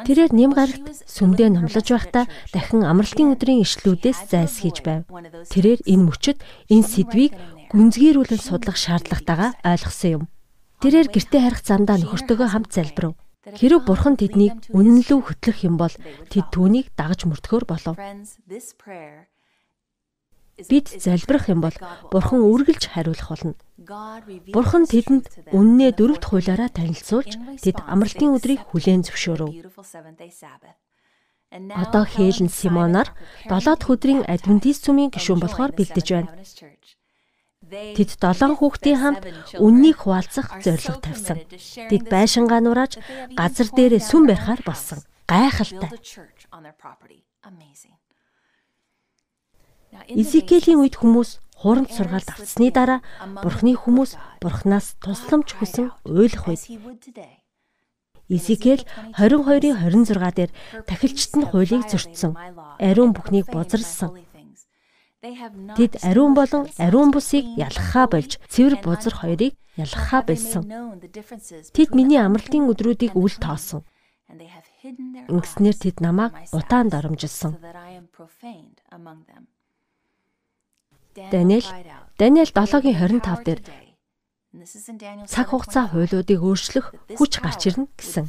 Тэрээр нэм гарагт сүмдээ номлож байхдаа дахин амралтын өдрийн ишлүүдээс зайлсхийж байв. Тэрээр энэ мөчөд энэ сэдвийг гүнзгийрүүлэн судлах шаардлагатайгаа ойлгосон юм. Тэрээр гэртээ харих замдаа нөхөртөөгөө хамт залбирав. Хэрэг бурхан тэднийг үнэн лүү хөтлөх юм бол тэд түүнийг дагаж мөрдөхөр болов. Бид залбирах юм бол бурхан үргэлж хариулах болно. Бурхан тэдэнд үннээ дөрөвд хуулаараа танилцуулж тэд амралтын өдрийг хүлээн зөвшөөрөв. Одоо Хээлн Симонаар 7 дахь өдрийн адвентист сүмийн гишүүн болохоор бэлдэж байна. Тэд долоон хүүхдийн хамт үннийг хуваалцах зорилго тавьсан. Тэд байшингаа нурааж газар дээрээ сүм барихаар болсон. Гайхалтай. Изекелийн үед хүмүүс хурамч сургаалт авцсны дараа Бурхны хүмүүс Бурханаас тусламж хүсэн ойлгох үед Изекэл 22-ын 26 дээр тахилчт нь хуулийг зөрчсөн. Ариун бүхнийг бузарлсан. Тэд ариун болон ариун бусыг ялгахаа болж цэвэр бузар хоёрыг ялгахаа болсон. Тэд миний амралтын өдрүүдийг үл тоосон. Ингэснээр тэд намайг утаанд оромжилсон. Даниэл Даниэл 7-гийн 25 дээр цаг хугацаа хуулиудыг өөрчлөх хүч гарч ирнэ гэсэн.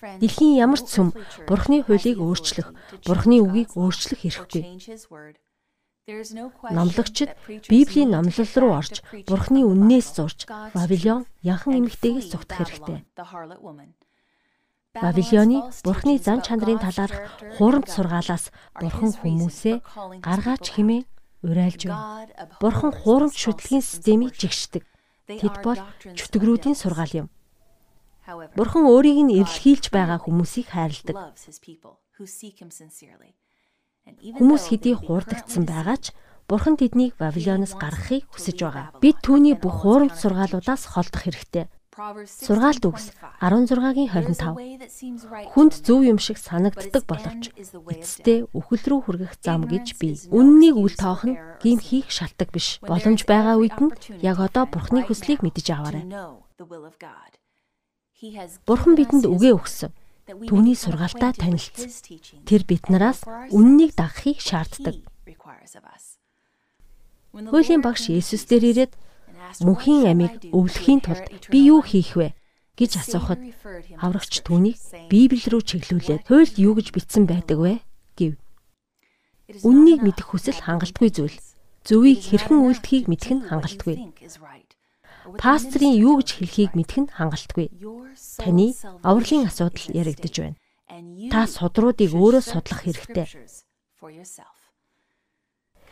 Дэлхийн ямар ч сүм Бурхны хуулийг өөрчлөх, Бурхны үгийг өөрчлөх эрхгүй. Номлогчид Библийн номлол руу орж Бурхны үннээс зурж Вавилон яхан эмэгтэйгээс зүгтэх хэрэгтэй. Вавилоны Бурхны зан чанарын талаарх хурамч сургаалаас Бурхан хүмүүсээ гаргаач химээ урайлж байна. Бурхан хурамч шүтлгийн системийг жигшдэг. Тэд бол чөтгөрүүдийн сургаал юм. Бурхан өөрийг нь эвлэхийлж байгаа хүмүүсийг хайрладаг. Хүмүүс хэдий хуурдагдсан байгаа ч Бурхан тэднийг Вавилоноос гаргахыг хүсэж байгаа. Бид түүний бүх хуурамч сургаалуудаас холдох хэрэгтэй. Сургаалт үгс 16-гийн 25. Хүнд зөв юм шиг санагддаг боловч эцэстээ үхэл рүү хүргэх зам гэж би. Үннийг үл тоох нь гим хийх шалтак биш. Боломж байгаа үед нь яг одоо Бурхны хүслийг мэдэж аваарай. Бурхан бидэнд үгээ өгсөн. Түүний сургаалтаа танилцсан. Тэр биднээс үннийг дагахыг шаарддаг. Хуулийн багш Есүс дээр ирээд мөнхийн амийг өвлөхийн тулд би юу хийх вэ гэж асуухад аврагч түүнийг Библи рүү чиглүүлээд хуульд юу гэж бичсэн байдаг вэ гэв. Үннийг мэдэх хүсэл хангалтгүй зүйл. Зөвийг хэрхэн үйлдэхийг мэдэх нь хангалтгүй. Пастрын юу гэж хэлхийг мэдэх нь хангалтгүй. Таны авралын асуудал яригдж байна. Та судруудыг өөрөө судлах хэрэгтэй.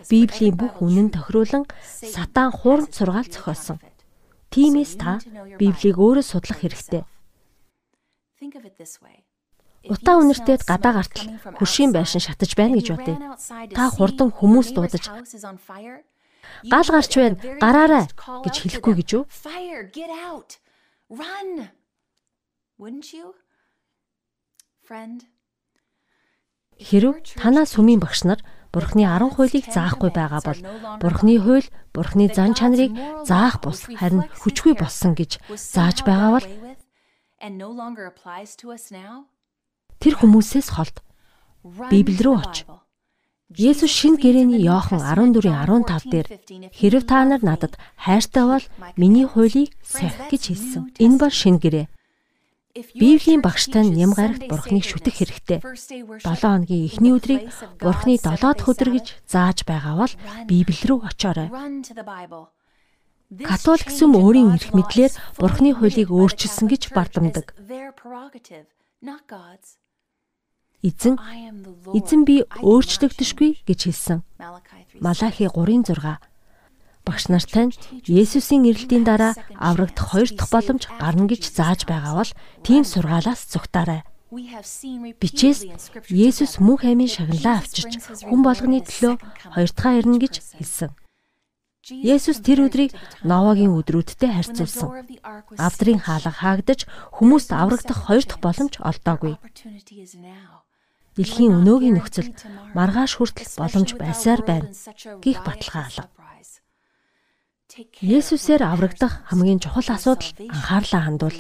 Библийн бүх үнэн тохируулан сатан хуурд сургаал зохиосон. Тиймээс та Библийг өөрөө судлах хэрэгтэй. Утаа үнэртээд гадаа гартал хөршийн байшин шатаж байна гэж бодъё. Та хурдан хүмүүс дуудаж Гал гарч байна. Гараарай гэж хэлэхгүй гэж юу? Run. Wouldn't you? Friend. Хэрв танаа сүмийн багш нар Бурхны 10 хуулийг заахгүй байгаа бол Бурхны хууль Бурхны зан чанарыг заах бус харин хүчгүй болсон гэж зааж байгаа бол тэр хүмүүсээс холд Библи рүү оч. Есүс шин гэрээний Иохан 14:15 дээр хэрв та нар надад хайртай бол миний хуулийг сахих гэж хэлсэн. Энэ бол шин гэрээ. Библийн багштай нэм гарагт Бурхныг шүтэх хэрэгтэй. 7 хоногийн эхний өдрийг Бурхны 7 дахь өдөр гэж зааж байгаа бол Библи рүү очоорой. Католик сүм өөрийн эрх мэдлээр Бурхны хуулийг өөрчилсөн гэж бардамдаг. Эзэн эзэн би өөрчлөгдөшгүй гэж хэлсэн. Малахи 3:6. Багш нартай нь Есүсийн ирэлтийн дараа аврагдах хоёр дахь боломж гарна гэж зааж байгаа бол тийм сургаалаас зүгтаарай. Бичээс Есүс мөнх аймын шагналаа авчирч хүн болгоны төлөө хоёр дахь ирнэ гэж хэлсэн. Есүс тэр өдрийг Новагийн өдрүүдтэй харьцуулсан. Авдрын хаалга хаагдаж хүмүүст аврагдах хоёр дахь боломж олдоогүй. Дэлхийн өнөөгийн нөхцөл маргааш хүртэл боломж байсаар байна. Гих баталгаа алга. Есүсээр аврагдах хамгийн чухал асуудал анхаарлаа хандуул.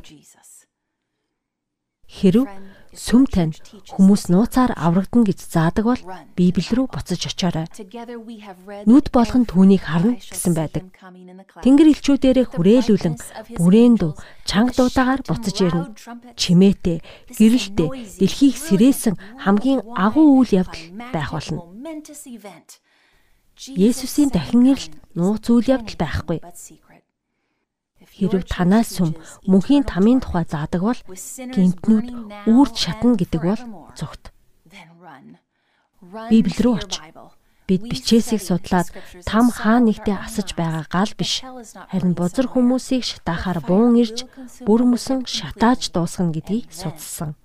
Хэрв сүм тань хүмүүс нууцаар аврагдана гэж заадаг бол Библи рүү буцаж очоорой. Нүд болгон түүнийг харна гэсэн байдаг. Тэнгэр элчүүдээрээ хүрээлүүлэн бүрээн дүү чанга дуудаагаар буцаж ирнэ. Чимээтэй, гэрэлтэй, дэлхийг сэрээсэн хамгийн агуу үйл явдал байх болно. Есүсийн дахин ирэлт нууц үйл явдал байхгүй. Хэрв танаас сүм мөнхийн тамийн тухай заадаг бол гинтнүүд үрд шатна гэдэг бол зүгт. Библи рүү оч. Бид бичээсийг судлаад там хаа нэгтээ асаж байгаа гал биш. Харин бузар хүмүүсийг шатаахаар буун ирж бүр мөсөн шатааж дуусгана гэдгийг судалсан.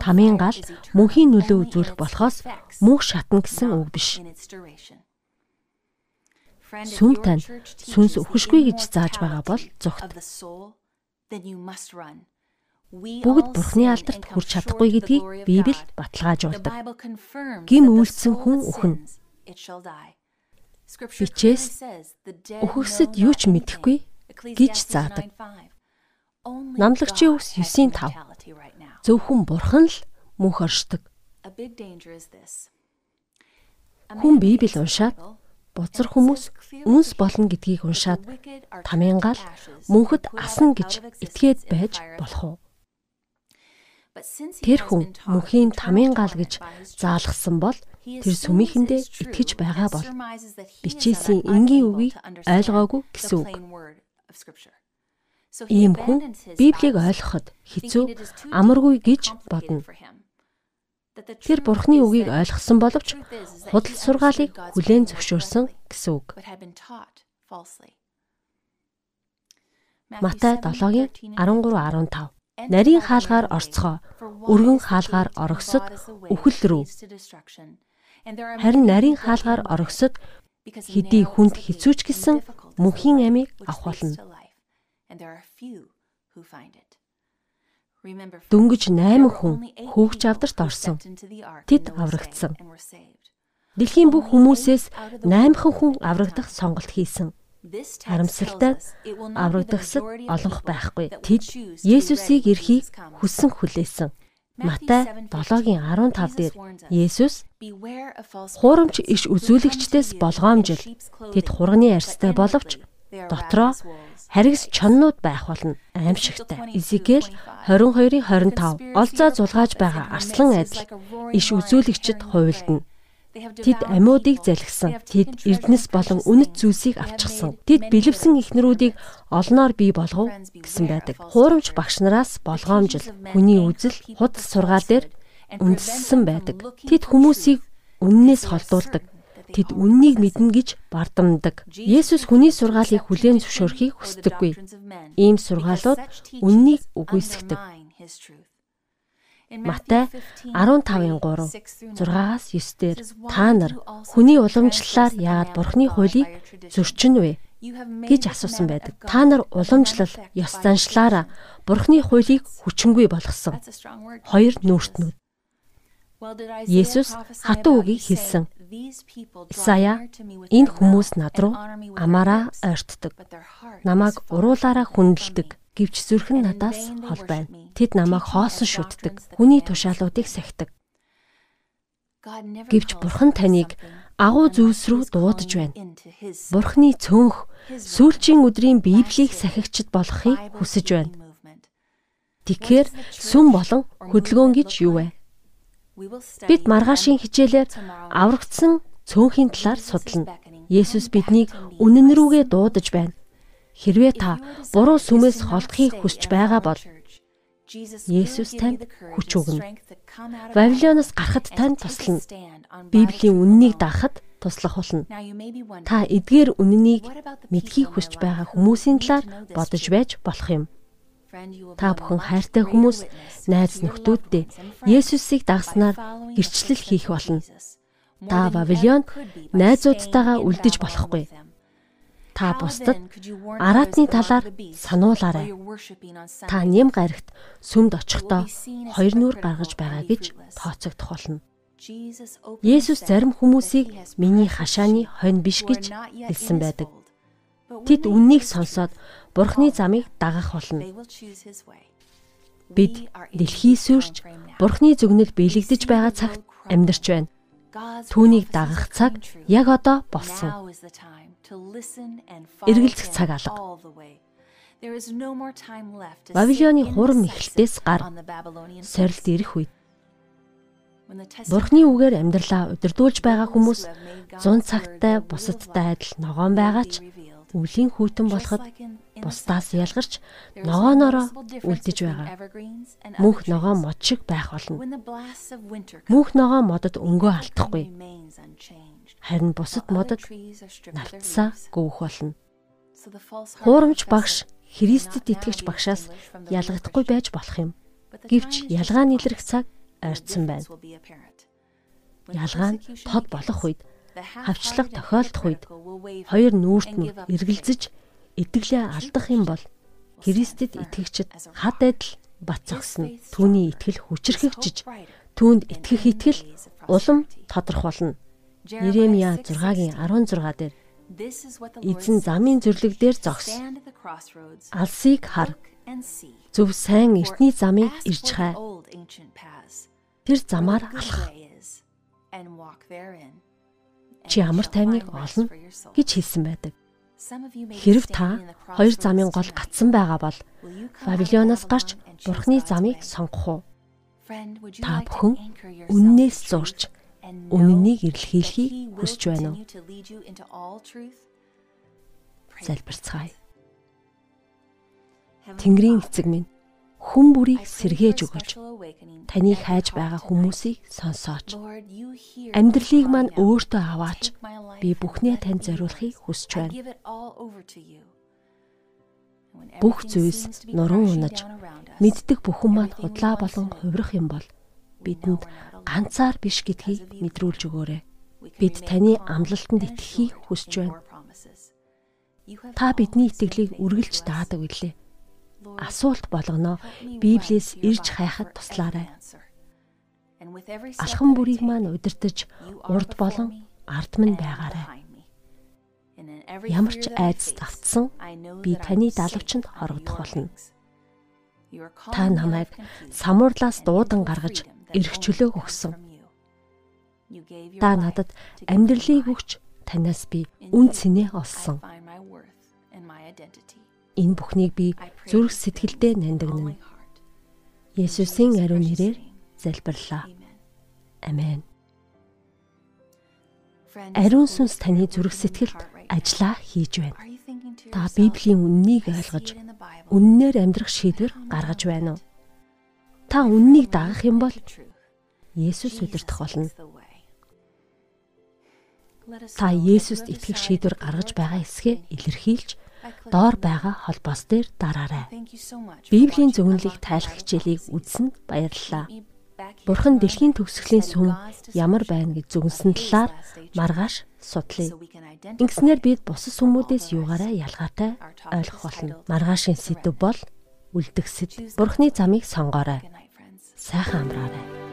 Тамийн гал мөнхийн нөлөө үзүүлэх болохоос мөнх шатна гэсэн үг биш сүм тань сүнс өхөшгүй гэж зааж байгаа бол зүгт. Бүгд Бурхны алдарт хүрч чадахгүй гэдгийг Библи баталгаажуулдаг. Гим үйлцсэн хүн өхнө. Бичээс өхөксөд юу ч мэдэхгүй гэж заадаг. Намлагчийн үгс 9:5. Зөвхөн Бурхан л мөнх оршдог. Хүн Библи уншаад бузар хүмүүс үнс болно гэдгийг уншаад тамийн гал мөнхөд асна гэж итгээд байж болох уу? Тэр хүн мөнхийн тамийн гал гэж заалгасан бол тэр сүмийнхэндээ итгэж байгаа бол бичээсийн энгийн үгийг ойлгоогүй гэсэн үг. Ийм хүн Библийг ойлгоход хэцүү амаргүй гэж бодно. Тэр Бурхны үгийг ойлгосон боловч худал сургаалыг хүлээн зөвшөөрсөн гэсэн үг. Матай 7-гийн 13-15 Нарийн хаалгаар орцгоо, өргөн хаалгаар орогсод үхэл рүү. Харин нарийн хаалгаар орогсод хэдий хүнд хэцүүч гисэн мөнхийн амийг авах болно. Дөнгөж 8 хүн хөөгч авдарт орсон. Тэд аврагдсан. Дэлхийн бүх хүмүүсээс 8 хүн аврагдах сонголт хийсэн. Харамсалтай аврагдахсад олонх байхгүй. Тэд Есүсийг эрхийг хүссэн хүлээсэн. Матай 7-гийн 15 дээр Есүс хуурамч иш үзүүлэгчдээс болгоомжил тэд хурганы арьстай боловч дотроо харигс чоннууд байх болно аимшигтай. Изекэл 22-ын 25 олзоо зулгааж байгаа арслан адил иш үзүүлэгчд хувилдана. Тэд амиудыг залгисан. Тэд эрдэнэс болон үнэт зүйлсийг авчихсан. Тэд бэлэвсэн ихнэрүүдийг олноор бий болгов гэсэн байдаг. Хуурамч багш нараас болгоомжил, хүний үзэл, худал сургаал дээр үндэссэн байдаг. Тэд хүмүүсийг үннээс холдуулдаг тэд үннийг мэднэ гэж бардамдаг. Есүс хүний сургаалыг хүлээн зөвшөөрөхийг хүсдэггүй. Ийм сургаалууд үннийг үгүйсгдэг. Матай 15-ын 3 6-аас 9 дээр та нар хүний уламжлалаар яагаад бурхны хуулийг зөрчин вэ гэж асуусан байдаг. Та нар уламжлал ёс заншлаараа бурхны хуулийг хүчингүй болгосон. Хоёр нүүртнүүд. Есүс хатуу үгийг хэлсэн. Исая энэ хүмүүс над руу амаараа ойртдог. Намайг уруулаараа хүндэлдэг гэвч зүрх нь надаас хол байна. Тэд намайг хоосон шүтдэг. Хүний тушаалуудыг сахидаг. Гэвч бурхан таныг агуу зүйлс рүү дуудаж байна. Бурхны цөөнх сүүлчийн өдрийн Библийг сахигчд болохыг хүсэж байна. Тэгэхээр сүм болон хөдөлгөөн гэж юу вэ? Бид маргаашийн хичээлээр аврагдсан цөөнхийн талаар судална. Есүс биднийг үнэн рүүгээ дуудаж байна. Хэрвээ та буруу сүмээс холдохыг хүсэж байгаа бол Есүс танд хүч өгнө. Вавилоноос гарахад танд туслана. Библийн үннийг даахад туслах болно. Та эдгээр үнэнийг мэдхийг хүсэж байгаа хүмүүсийн талаар бодож байж болох юм. Та бүхэн хайртай хүмүүс, найз friends Есүсийг the гэрчлэл хийх болно. Та Вавилонд найзуудтайгаа үлдэж болохгүй. Та бусдад араатны талаар сануулаарай. Та нэм гарагт сүмд очихдоо хоёр нүур гаргаж байгаа гэж тооцогдох болно. Есүс зарим хүмүүсийг миний хашааны хонь биш гэж хэлсэн байдаг. Тэд үннийг сонсоод Бурхны замыг дагах болно. Бид дэлхий сүрч. Бурхны зүгнэл биелэгдэж байгаа цагт амьдарч байна. Түүнийг дагах цаг яг одоо болсон. Эргэлзэх цаг алга. Вавилоны хурам sunset гар сорилт ирэх үед Бурхны үгээр амьдралаа удирдуулж байгаа хүмүүс зун цагтай бусадтай адил ногоон байгаа ч. Өвлийн хүйтэн болоход бусдаас ялгарч difference үлдэж байгаа. Мөнх trees. мод шиг байх болно. Мөнх ногоон модод өнгөө алдахгүй. Харин бусад модод leaves. гөвөх болно. Хуурамч багш Христэд итгэгч багшаас ялгагдахгүй байж болох юм. Гэвч ялгаа нийлрэх цаг The ойрцсон байна. Ялгаа нь тод болох үед хавчлага тохиолдох үед хоёр нүүрт нь эргэлзэж итгэлээ алдах юм бол Христэд итгэгчид хад адил бат зогсно. Түүний итгэл хүчрхэгжиж түүнд итгэх итгэл улам тодорхойлно. Иремья 6-гийн 16 дээр эзэн замын says. зүрлэг дээр зогс. Stand at the crossroads, Алсыг хар. Зөв сайн эртний замыг ирж хай. Тэр замаар алхах. and walk therein. Чи shall тайвныг олно гэж хэлсэн байдаг. Хэрв та хоёр замын гол гацсан байгаа бол Вавилоноос гарч Бурхны замыг сонгох уу? Та бүхэн үннээс зурж үннийг эрэлхийлэхийг хүсэж байна уу? Залбирцгаая. Тэнгэрийн эцэг минь хүн бүрийг сэргээж өгөөч. at хайж байгаа хүмүүсийг сонсооч. Амьдралыг маань өөртөө аваач. Би бүхнээ танд зориулахыг хүсэж байна. Бүх зүйлс нуруу унаж, Мэддэг бүхэн маань худлаа болон хувирах юм бол бидэнд ганцаар биш гэдгийг мэдрүүлж өгөөрэй. Бид таны амлалтанд итгэхийг хүсэж байна. Та бидний итгэлийг үргэлж даадаг билээ. Асуулт me Библиэс ирж хайхад туслаарай. I бүрийг маань удирдах урд болон ард минь байгаарай. Ямар ч айдас давтсан би таны under хорогдох болно. Та намайг самуурлаас дуудан гаргаж эрх чөлөө өгсөн. Та надад амьдралыг өгч танаас би үн цэнэ олсон. Энэ бүхнийг би зүрх сэтгэлдээ heart. Есүсийн ариун нэрээр залбирлаа. Амен. Ариун сүнс таны зүрх сэтгэлд ажиллаа хийж байна. Та Библийн үннийг "I see ойлгож үннээр амьдрах шийдвэр гаргаж байна уу? do it?" Та үннийг дагах юм бол Есүс удирдах болно. Та Есүст итгэх шийдвэр гаргаж байгаа эсгээ илэрхийлж доор байгаа холбоос дээр дараарай. Библийн зөвнөлийг тайлах хичээлийг үзсэнд баярлалаа. Бурхан дэлхийн төгсгөлийн сүм ямар байна гэж His талаар маргааш судлаа. Ингэснээр бид бусад the юугаараа ялгаатай ойлгох болно. Маргаашийн сэдв бол үлдгэсэд Choose Бурхны замыг сонгоорой. Сайхан амраарай.